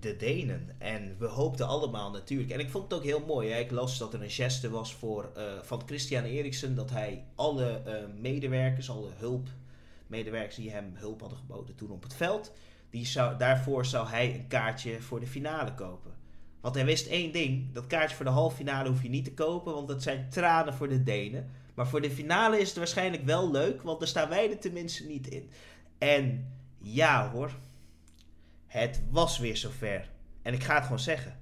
de Denen. En we hoopten allemaal natuurlijk. En ik vond het ook heel mooi. Hè? Ik las dat er een geste was voor, eh, van Christian Eriksen. Dat hij alle eh, medewerkers, alle hulpmedewerkers die hem hulp hadden geboden toen op het veld. Die zou, daarvoor zou hij een kaartje voor de finale kopen. Want hij wist één ding. Dat kaartje voor de halve finale hoef je niet te kopen. Want dat zijn tranen voor de Denen. Maar voor de finale is het waarschijnlijk wel leuk. Want daar staan wij er tenminste niet in. En ja hoor. Het was weer zover. En ik ga het gewoon zeggen.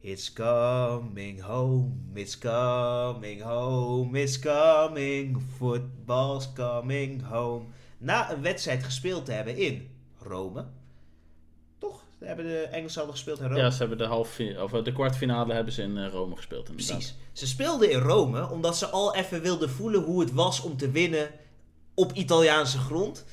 It's coming home, it's coming home, it's coming, football's coming home. Na een wedstrijd gespeeld te hebben in Rome. Ze hebben de Engelsen hadden gespeeld in Rome. Ja, ze hebben de, halve, of eh, de kwartfinale hebben ze in eh, Rome gespeeld. Inderdaad. Precies. Ze speelden in Rome omdat ze al even wilden voelen hoe het was om te winnen op Italiaanse grond.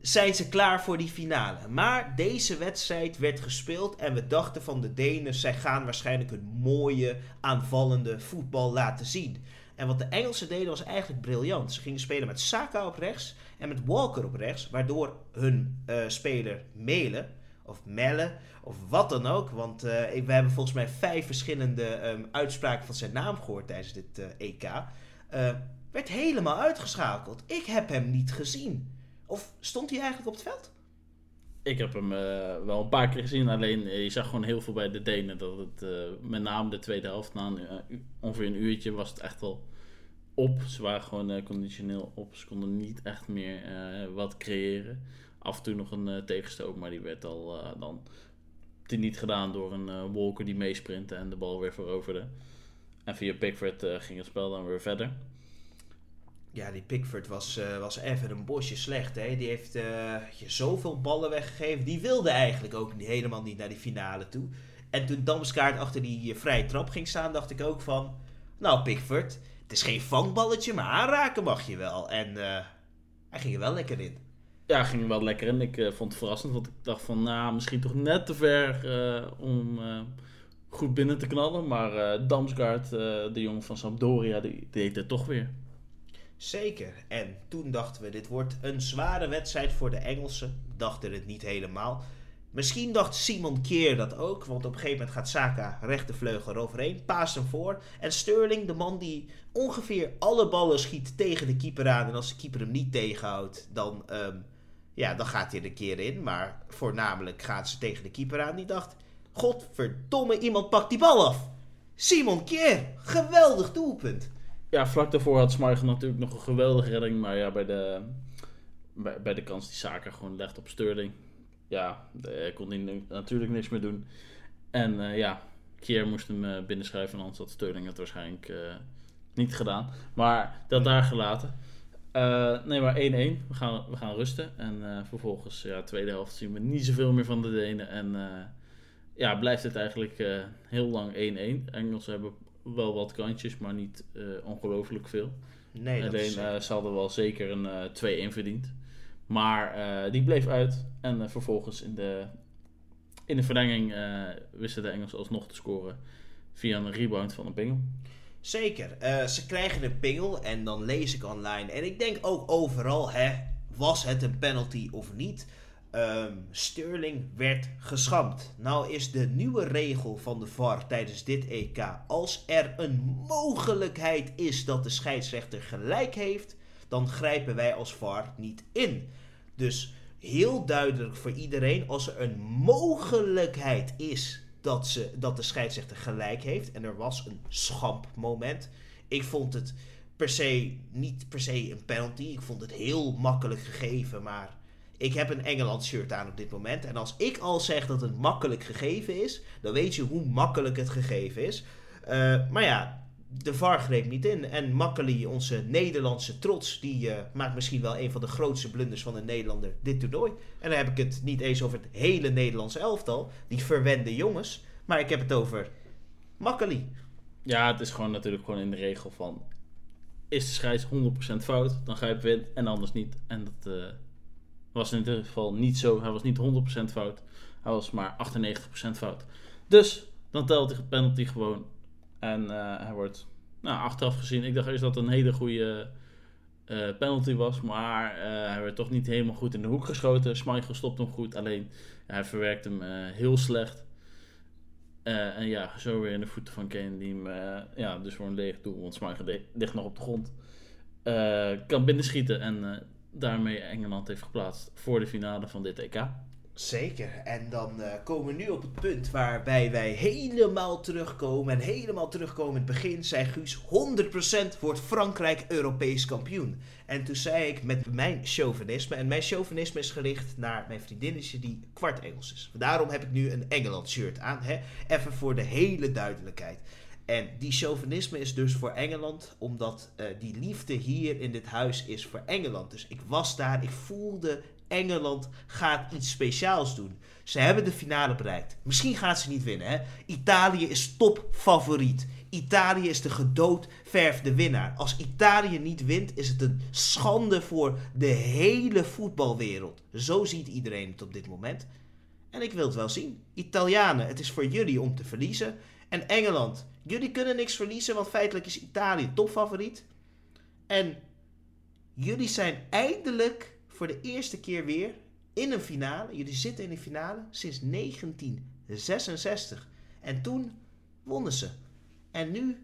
Zijn ze klaar voor die finale. Maar deze wedstrijd werd gespeeld en we dachten van de Denen, zij gaan waarschijnlijk een mooie aanvallende voetbal laten zien. En wat de Engelsen deden was eigenlijk briljant. Ze gingen spelen met Saka op rechts en met Walker op rechts, waardoor hun eh, speler Melen of Melle of wat dan ook. Want eh, we hebben volgens mij vijf verschillende ehm, uitspraken van zijn naam gehoord tijdens dit eh, EK. eh, werd helemaal uitgeschakeld. Ik heb hem niet gezien. Of stond hij eigenlijk op het veld? Ik heb hem wel een paar keer gezien, alleen je zag gewoon heel veel bij de Denen dat het met name de tweede helft, na ongeveer een uurtje, was het echt wel op. Ze waren gewoon conditioneel op, ze konden niet echt meer wat creëren. Af en toe nog een eh, tegenstoot, maar die werd al eh, dan niet gedaan door een eh, Walker die meesprintte en de bal weer veroverde. En via Pickford ging het spel dan weer verder. Ja, die Pickford was, was even een bosje slecht. Hè? Die heeft je zoveel ballen weggegeven. Die wilde eigenlijk ook niet, helemaal niet naar die finale toe. En toen Damskaart achter die vrije trap ging staan, dacht ik ook van... Nou, Pickford, het is geen vangballetje, maar aanraken mag je wel. En hij ging er wel lekker in. Ja, ging wel lekker in. Ik eh, vond het verrassend, want ik dacht van, nou, misschien toch net te ver eh, om eh, goed binnen te knallen. Maar Damsgaard, de jongen van Sampdoria, die, die deed het toch weer. Zeker. En toen dachten we, dit wordt een zware wedstrijd voor de Engelsen. Dachten het niet helemaal. Misschien dacht Simon Keer dat ook, want op een gegeven moment gaat Saka rechtervleugel eroverheen, paast hem voor. En Sterling, de man die ongeveer alle ballen schiet tegen de keeper aan. En als de keeper hem niet tegenhoudt, dan, ehm, ja, dan gaat hij er een keer in. Maar voornamelijk gaat ze tegen de keeper aan. Die dacht, godverdomme, iemand pakt die bal af. Simon Keer, geweldig doelpunt. Ja, vlak daarvoor had Schmeichel natuurlijk nog een geweldige redding. Maar ja, bij de, bij, de kans die Saka gewoon legt op Sterling. Ja, eh, kon hij natuurlijk niks meer doen. En eh, ja, Kier moest hem eh, binnenschuiven. Anders had Sterling het waarschijnlijk eh, niet gedaan. Maar dat daar gelaten. Eh, nee, maar 1-1. We gaan, we gaan rusten. En eh, vervolgens, ja, tweede helft zien we niet zoveel meer van de Denen. En eh, ja, blijft het eigenlijk heel lang 1-1. Engelsen hebben wel wat kantjes, maar niet ongelooflijk veel. Nee, dat Alleen is... ze hadden wel zeker een eh 2-1 verdiend. Maar die bleef uit. En vervolgens in de, in de verlenging wisten de Engelsen alsnog te scoren via een rebound van een pingel. Zeker. Eh, ze krijgen een pingel en dan lees ik online. En ik denk ook overal, hè, was het een penalty of niet? Ehm, Sterling werd geschampt. Nou is de nieuwe regel van de VAR tijdens dit EK... als er een mogelijkheid is dat de scheidsrechter gelijk heeft... dan grijpen wij als VAR niet in. Dus heel duidelijk voor iedereen... als er een mogelijkheid is dat, ze, dat de scheidsrechter gelijk heeft... en er was een schampmoment... ik vond het per se niet per se een penalty. Ik vond het heel makkelijk gegeven, maar ik heb een Engeland shirt aan op dit moment. En als ik al zeg dat het makkelijk gegeven is, dan weet je hoe makkelijk het gegeven is. Eh, maar ja, de VAR greep niet in. En Makkeli, onze Nederlandse trots, die eh, maakt misschien wel een van de grootste blunders van een Nederlander dit toernooi. En dan heb ik het niet eens over het hele Nederlandse elftal, die verwende jongens. Maar ik heb het over Makkeli. Ja, het is gewoon natuurlijk gewoon in de regel van... Is de scheids 100% fout, dan grijpen we in en anders niet. En dat eh, was in dit geval niet zo. Hij was niet 100% fout. Hij was maar 98% fout. Dus dan telt de penalty gewoon. En eh, hij wordt nou, achteraf gezien. Ik dacht eerst dat het een hele goede eh, penalty was. Maar eh, hij werd toch niet helemaal goed in de hoek geschoten. Schmeichel stopt hem goed. Alleen hij verwerkt hem heel slecht. En ja, zo weer in de voeten van Kane. Die hem ja, dus voor een leeg doel. Want Schmeichel li- ligt nog op de grond. kan binnenschieten. En daarmee Engeland heeft geplaatst voor de finale van dit EK. Zeker. En dan eh, komen we nu op het punt waarbij wij helemaal terugkomen. En helemaal terugkomen in het begin, zei Guus, 100% wordt Frankrijk Europees kampioen. En toen zei ik met mijn chauvinisme, en mijn chauvinisme is gericht naar mijn vriendinnetje die kwart Engels is. Daarom heb ik nu een Engeland shirt aan, hè? even voor de hele duidelijkheid. En die chauvinisme is dus voor Engeland, omdat eh, die liefde hier in dit huis is voor Engeland. Dus ik was daar, ik voelde Engeland gaat iets speciaals doen. Ze hebben de finale bereikt. Misschien gaat ze niet winnen. Hè? Italië is topfavoriet. Italië is de gedoodverfde winnaar. Als Italië niet wint, is het een schande voor de hele voetbalwereld. Zo ziet iedereen het op dit moment. En ik wil het wel zien. Italianen, het is voor jullie om te verliezen. En Engeland, jullie kunnen niks verliezen, want feitelijk is Italië topfavoriet. En jullie zijn eindelijk voor de eerste keer weer in een finale. Jullie zitten in een finale sinds 1966. En toen wonnen ze. En nu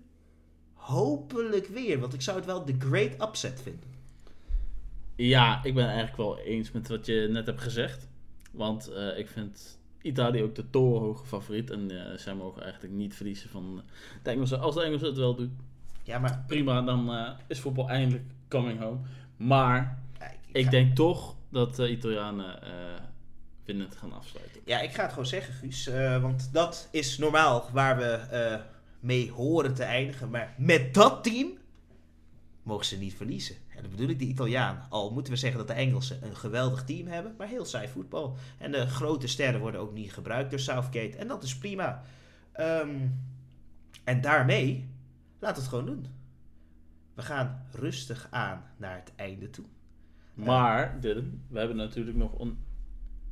hopelijk weer, want ik zou het wel de great upset vinden. Ja, ik ben eigenlijk wel eens met wat je net hebt gezegd. Want eh, ik vind Italië ook de torenhoge favoriet. En eh, zij mogen eigenlijk niet verliezen van de Engelsen. Als de Engelsen het wel doen, Ja, maar prima. Dan eh, is voetbal eindelijk coming home. Maar ik, denk toch dat de Italianen eh winnend gaan afsluiten. ja, ik ga het gewoon zeggen, Guus. eh, want dat is normaal waar we eh, mee horen te eindigen. Maar met dat team mogen ze niet verliezen. En dan bedoel ik de Italiaan. Al moeten we zeggen dat de Engelsen een geweldig team hebben, maar heel saai voetbal. En de grote sterren worden ook niet gebruikt door Southgate. En dat is prima. Ehm, en daarmee, laat het gewoon doen. We gaan rustig aan naar het einde toe. Maar, Dylan, we hebben natuurlijk nog een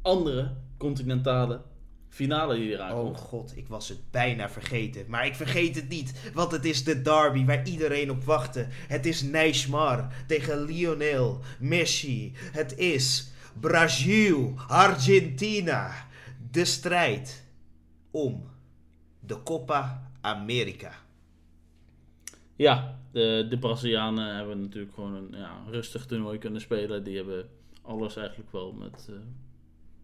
andere continentale finale die eraan Oh komt. god, ik was het bijna vergeten. Maar ik vergeet het niet, want het is de derby waar iedereen op wachtte. Het is Neymar tegen Lionel Messi. Het is Brazil, Argentina. De strijd om de Copa America. Ja, de, de Brazilianen hebben natuurlijk gewoon een ja, rustig toernooi kunnen spelen. Die hebben alles eigenlijk wel met eh,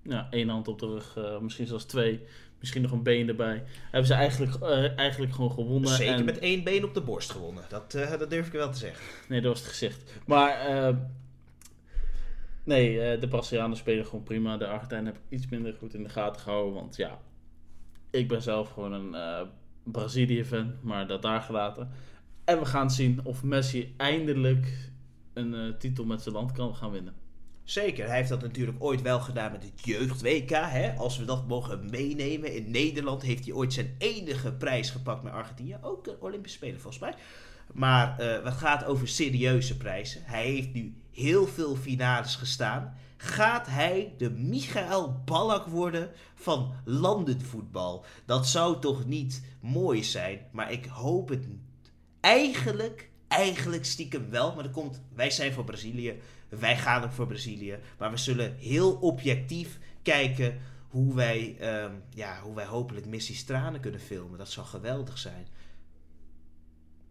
ja, één hand op de rug, eh, misschien zelfs twee, misschien nog een been erbij. Hebben ze eigenlijk, eh, eigenlijk gewoon gewonnen. Zeker en, met één been op de borst gewonnen. Dat, dat durf ik wel te zeggen. Nee, dat was het gezicht. Maar nee, de Brazilianen spelen gewoon prima. De Argentijnen heb ik iets minder goed in de gaten gehouden. Want ja, ik ben zelf gewoon een Brazilië-fan, maar dat daar gelaten. En we gaan zien of Messi eindelijk een eh, titel met zijn land kan gaan winnen. Zeker, hij heeft dat natuurlijk ooit wel gedaan met het jeugd-WK. Als we dat mogen meenemen. In Nederland heeft hij ooit zijn enige prijs gepakt met Argentinië. Ook een Olympische Spelen volgens mij. Maar eh het gaat over serieuze prijzen. Hij heeft nu heel veel finales gestaan. Gaat hij de Michael Ballack worden van landenvoetbal? Dat zou toch niet mooi zijn? Maar ik hoop het. Eigenlijk, eigenlijk stiekem wel. Maar dat komt, wij zijn voor Brazilië. Wij gaan ook voor Brazilië. Maar we zullen heel objectief kijken hoe wij, ehm, ja, hoe wij hopelijk Messi's tranen kunnen filmen. Dat zou geweldig zijn.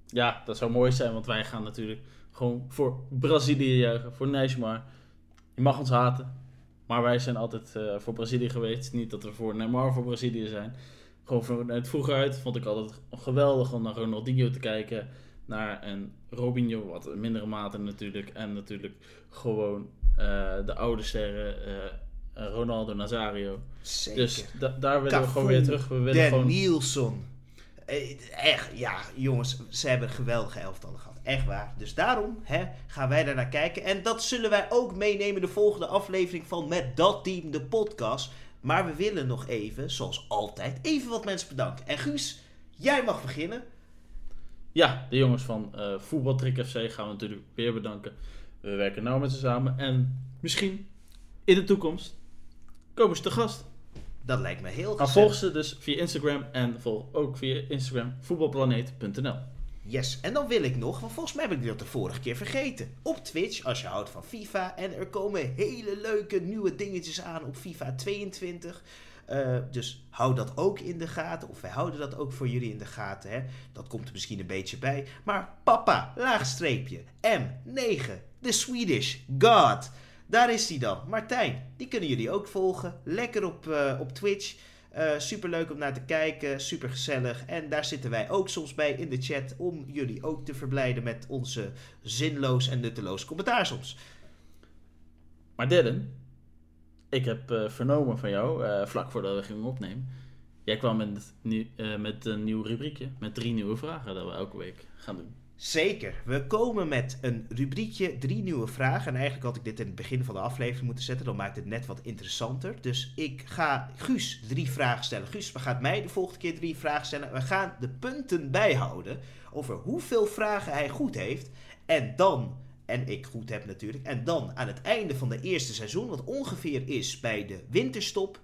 Ja, dat zou mooi zijn, want wij gaan natuurlijk gewoon voor Brazilië juichen, voor Neymar. Je mag ons haten, maar wij zijn altijd eh, voor Brazilië geweest. Niet dat we voor Neymar voor Brazilië zijn. Gewoon vanuit vroeger uit vond ik altijd geweldig om naar Ronaldinho te kijken. Naar een Robinho, wat in mindere mate natuurlijk. En natuurlijk gewoon eh, de oude sterren, eh, Ronaldo Nazario. Zeker. Dus da- daar willen we gewoon weer terug. We willen gewoon... Nielsen. Eh, Echt, ja, jongens, ze hebben een geweldige elftallen gehad. Echt waar. Dus daarom hè, gaan wij daar naar kijken. En dat zullen wij ook meenemen in de volgende aflevering van Met Dat Team, de podcast. Maar we willen nog even, zoals altijd, even wat mensen bedanken. En Guus, jij mag beginnen. Ja, de jongens van eh Voetbaltrick FC gaan we natuurlijk weer bedanken. We werken nauw met ze samen. En misschien in de toekomst komen ze te gast. Dat lijkt me heel gezellig. volg ze dus via Instagram en volg ook via Instagram voetbalplaneet.nl. Yes, en dan wil ik nog, want volgens mij heb ik dat de vorige keer vergeten. Op Twitch, als je houdt van FIFA. En er komen hele leuke nieuwe dingetjes aan op FIFA 22. Eh, dus hou dat ook in de gaten. Of wij houden dat ook voor jullie in de gaten. Hè? Dat komt er misschien een beetje bij. Maar papa, laagstreepje, M9, de Swedish God. Daar is hij dan. Martijn, die kunnen jullie ook volgen. Lekker op, eh, op Twitch. Super leuk om naar te kijken, super gezellig. En daar zitten wij ook soms bij in de chat om jullie ook te verblijden met onze zinloos en nutteloos commentaar soms. Maar Dylan, ik heb eh, vernomen van jou, eh, vlak voordat we gingen opnemen. Jij kwam met, eh, met een nieuw rubriekje, met drie nieuwe vragen dat we elke week gaan doen. Zeker. We komen met een rubriekje, drie nieuwe vragen. En eigenlijk had ik dit in het begin van de aflevering moeten zetten. Dan maakt het net wat interessanter. Dus ik ga Guus drie vragen stellen. Guus, we gaan mij de volgende keer drie vragen stellen. We gaan de punten bijhouden over hoeveel vragen hij goed heeft. En dan, en ik goed heb natuurlijk. En dan aan het einde van de eerste seizoen, wat ongeveer is bij de winterstop,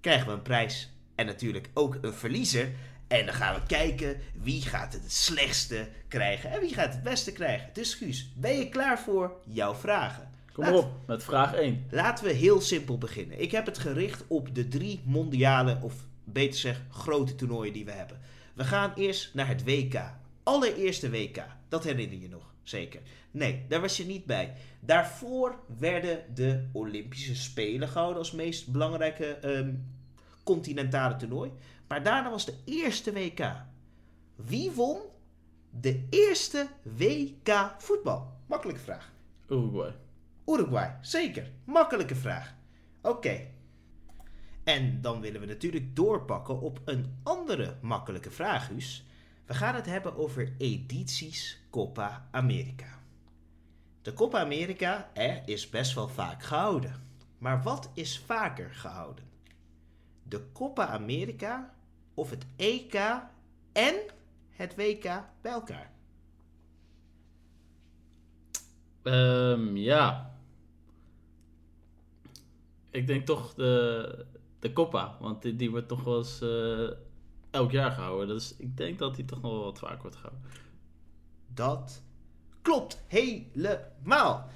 krijgen we een prijs. En natuurlijk ook een verliezer. En dan gaan we kijken wie gaat het slechtste krijgen en wie gaat het beste krijgen. Dus Guus, ben je klaar voor jouw vragen? Kom Laat- op, met vraag 1. Laten we heel simpel beginnen. Ik heb het gericht op de drie mondiale, of beter zeg, grote toernooien die we hebben. We gaan eerst naar het WK. Allereerste WK. Dat herinner je nog, zeker. Nee, daar was je niet bij. Daarvoor werden de Olympische Spelen gehouden als meest belangrijke ehm, continentale toernooi. Maar daarna was de eerste WK. Wie won de eerste WK voetbal? Makkelijke vraag. Uruguay. Uruguay, zeker. Makkelijke vraag. Oké. En dan willen we natuurlijk doorpakken op een andere makkelijke vraag, Huus. We gaan het hebben over edities Copa America. De Copa America er is best wel vaak gehouden. Maar wat is vaker gehouden? De Copa America of het EK en het WK bij elkaar? Ehm, ja. Ik denk toch de, de Copa, want die, die wordt toch wel eens eh, elk jaar gehouden. Dus ik denk dat die toch nog wel wat vaker wordt gehouden. Dat klopt helemaal.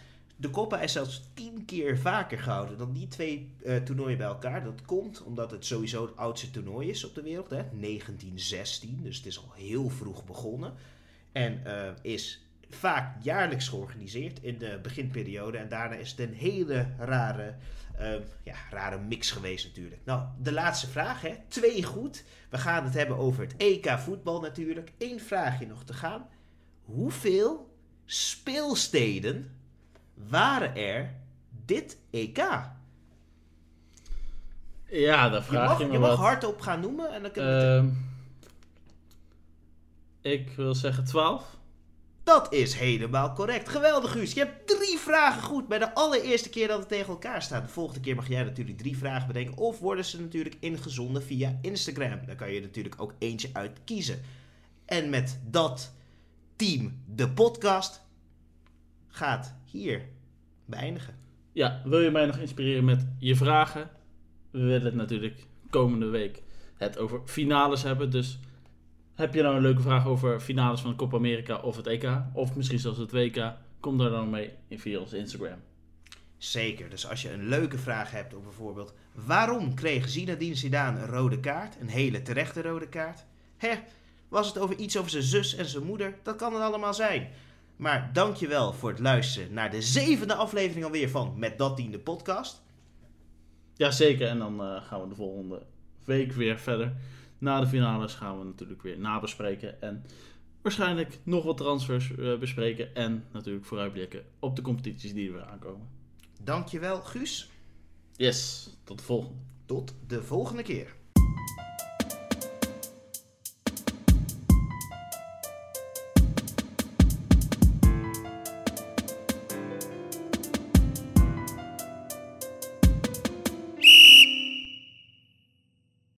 De Copa is zelfs tien keer vaker gehouden dan die twee eh, toernooien bij elkaar. Dat komt omdat het sowieso het oudste toernooi is op de wereld. Hè? 1916, dus het is al heel vroeg begonnen. En eh, is vaak jaarlijks georganiseerd in de beginperiode. En daarna is het een hele rare, eh, ja, rare mix geweest natuurlijk. Nou, de laatste vraag, hè? twee goed. We gaan het hebben over het EK voetbal natuurlijk. Eén vraagje nog te gaan. Hoeveel speelsteden waren er dit EK? Ja, Je vraag mag, je, je mag wat. hardop gaan noemen en dan kunnen we Ehm, ik wil zeggen 12. Dat is helemaal correct. Geweldig, Guus. Je hebt drie vragen goed bij de allereerste keer dat het tegen elkaar staat. De volgende keer mag jij natuurlijk drie vragen bedenken. Of worden ze natuurlijk ingezonden via Instagram. Daar kan je natuurlijk ook eentje uit kiezen. En met dat team, de podcast, gaat hier beëindigen. Ja, wil je mij nog inspireren met je vragen? We willen het natuurlijk komende week het over finales hebben. Dus heb je nou een leuke vraag over finales van de Copa America of het EK? Of misschien zelfs het WK? Kom daar dan mee via onze Instagram. Zeker. Dus als je een leuke vraag hebt over bijvoorbeeld... waarom kreeg Zinedine Zidane een rode kaart? Een hele terechte rode kaart. Hè, was het over iets over zijn zus en zijn moeder? Dat kan het allemaal zijn. Maar dankjewel voor het luisteren naar de zevende aflevering alweer van Met Dat Team de podcast. Jazeker, en dan eh, gaan we de volgende week weer verder. Na de finales gaan we natuurlijk weer nabespreken. En waarschijnlijk nog wat transfers eh, bespreken. En natuurlijk vooruitblikken op de competities die er weer aankomen. Dankjewel Guus. Yes, tot de volgende. Tot de volgende keer.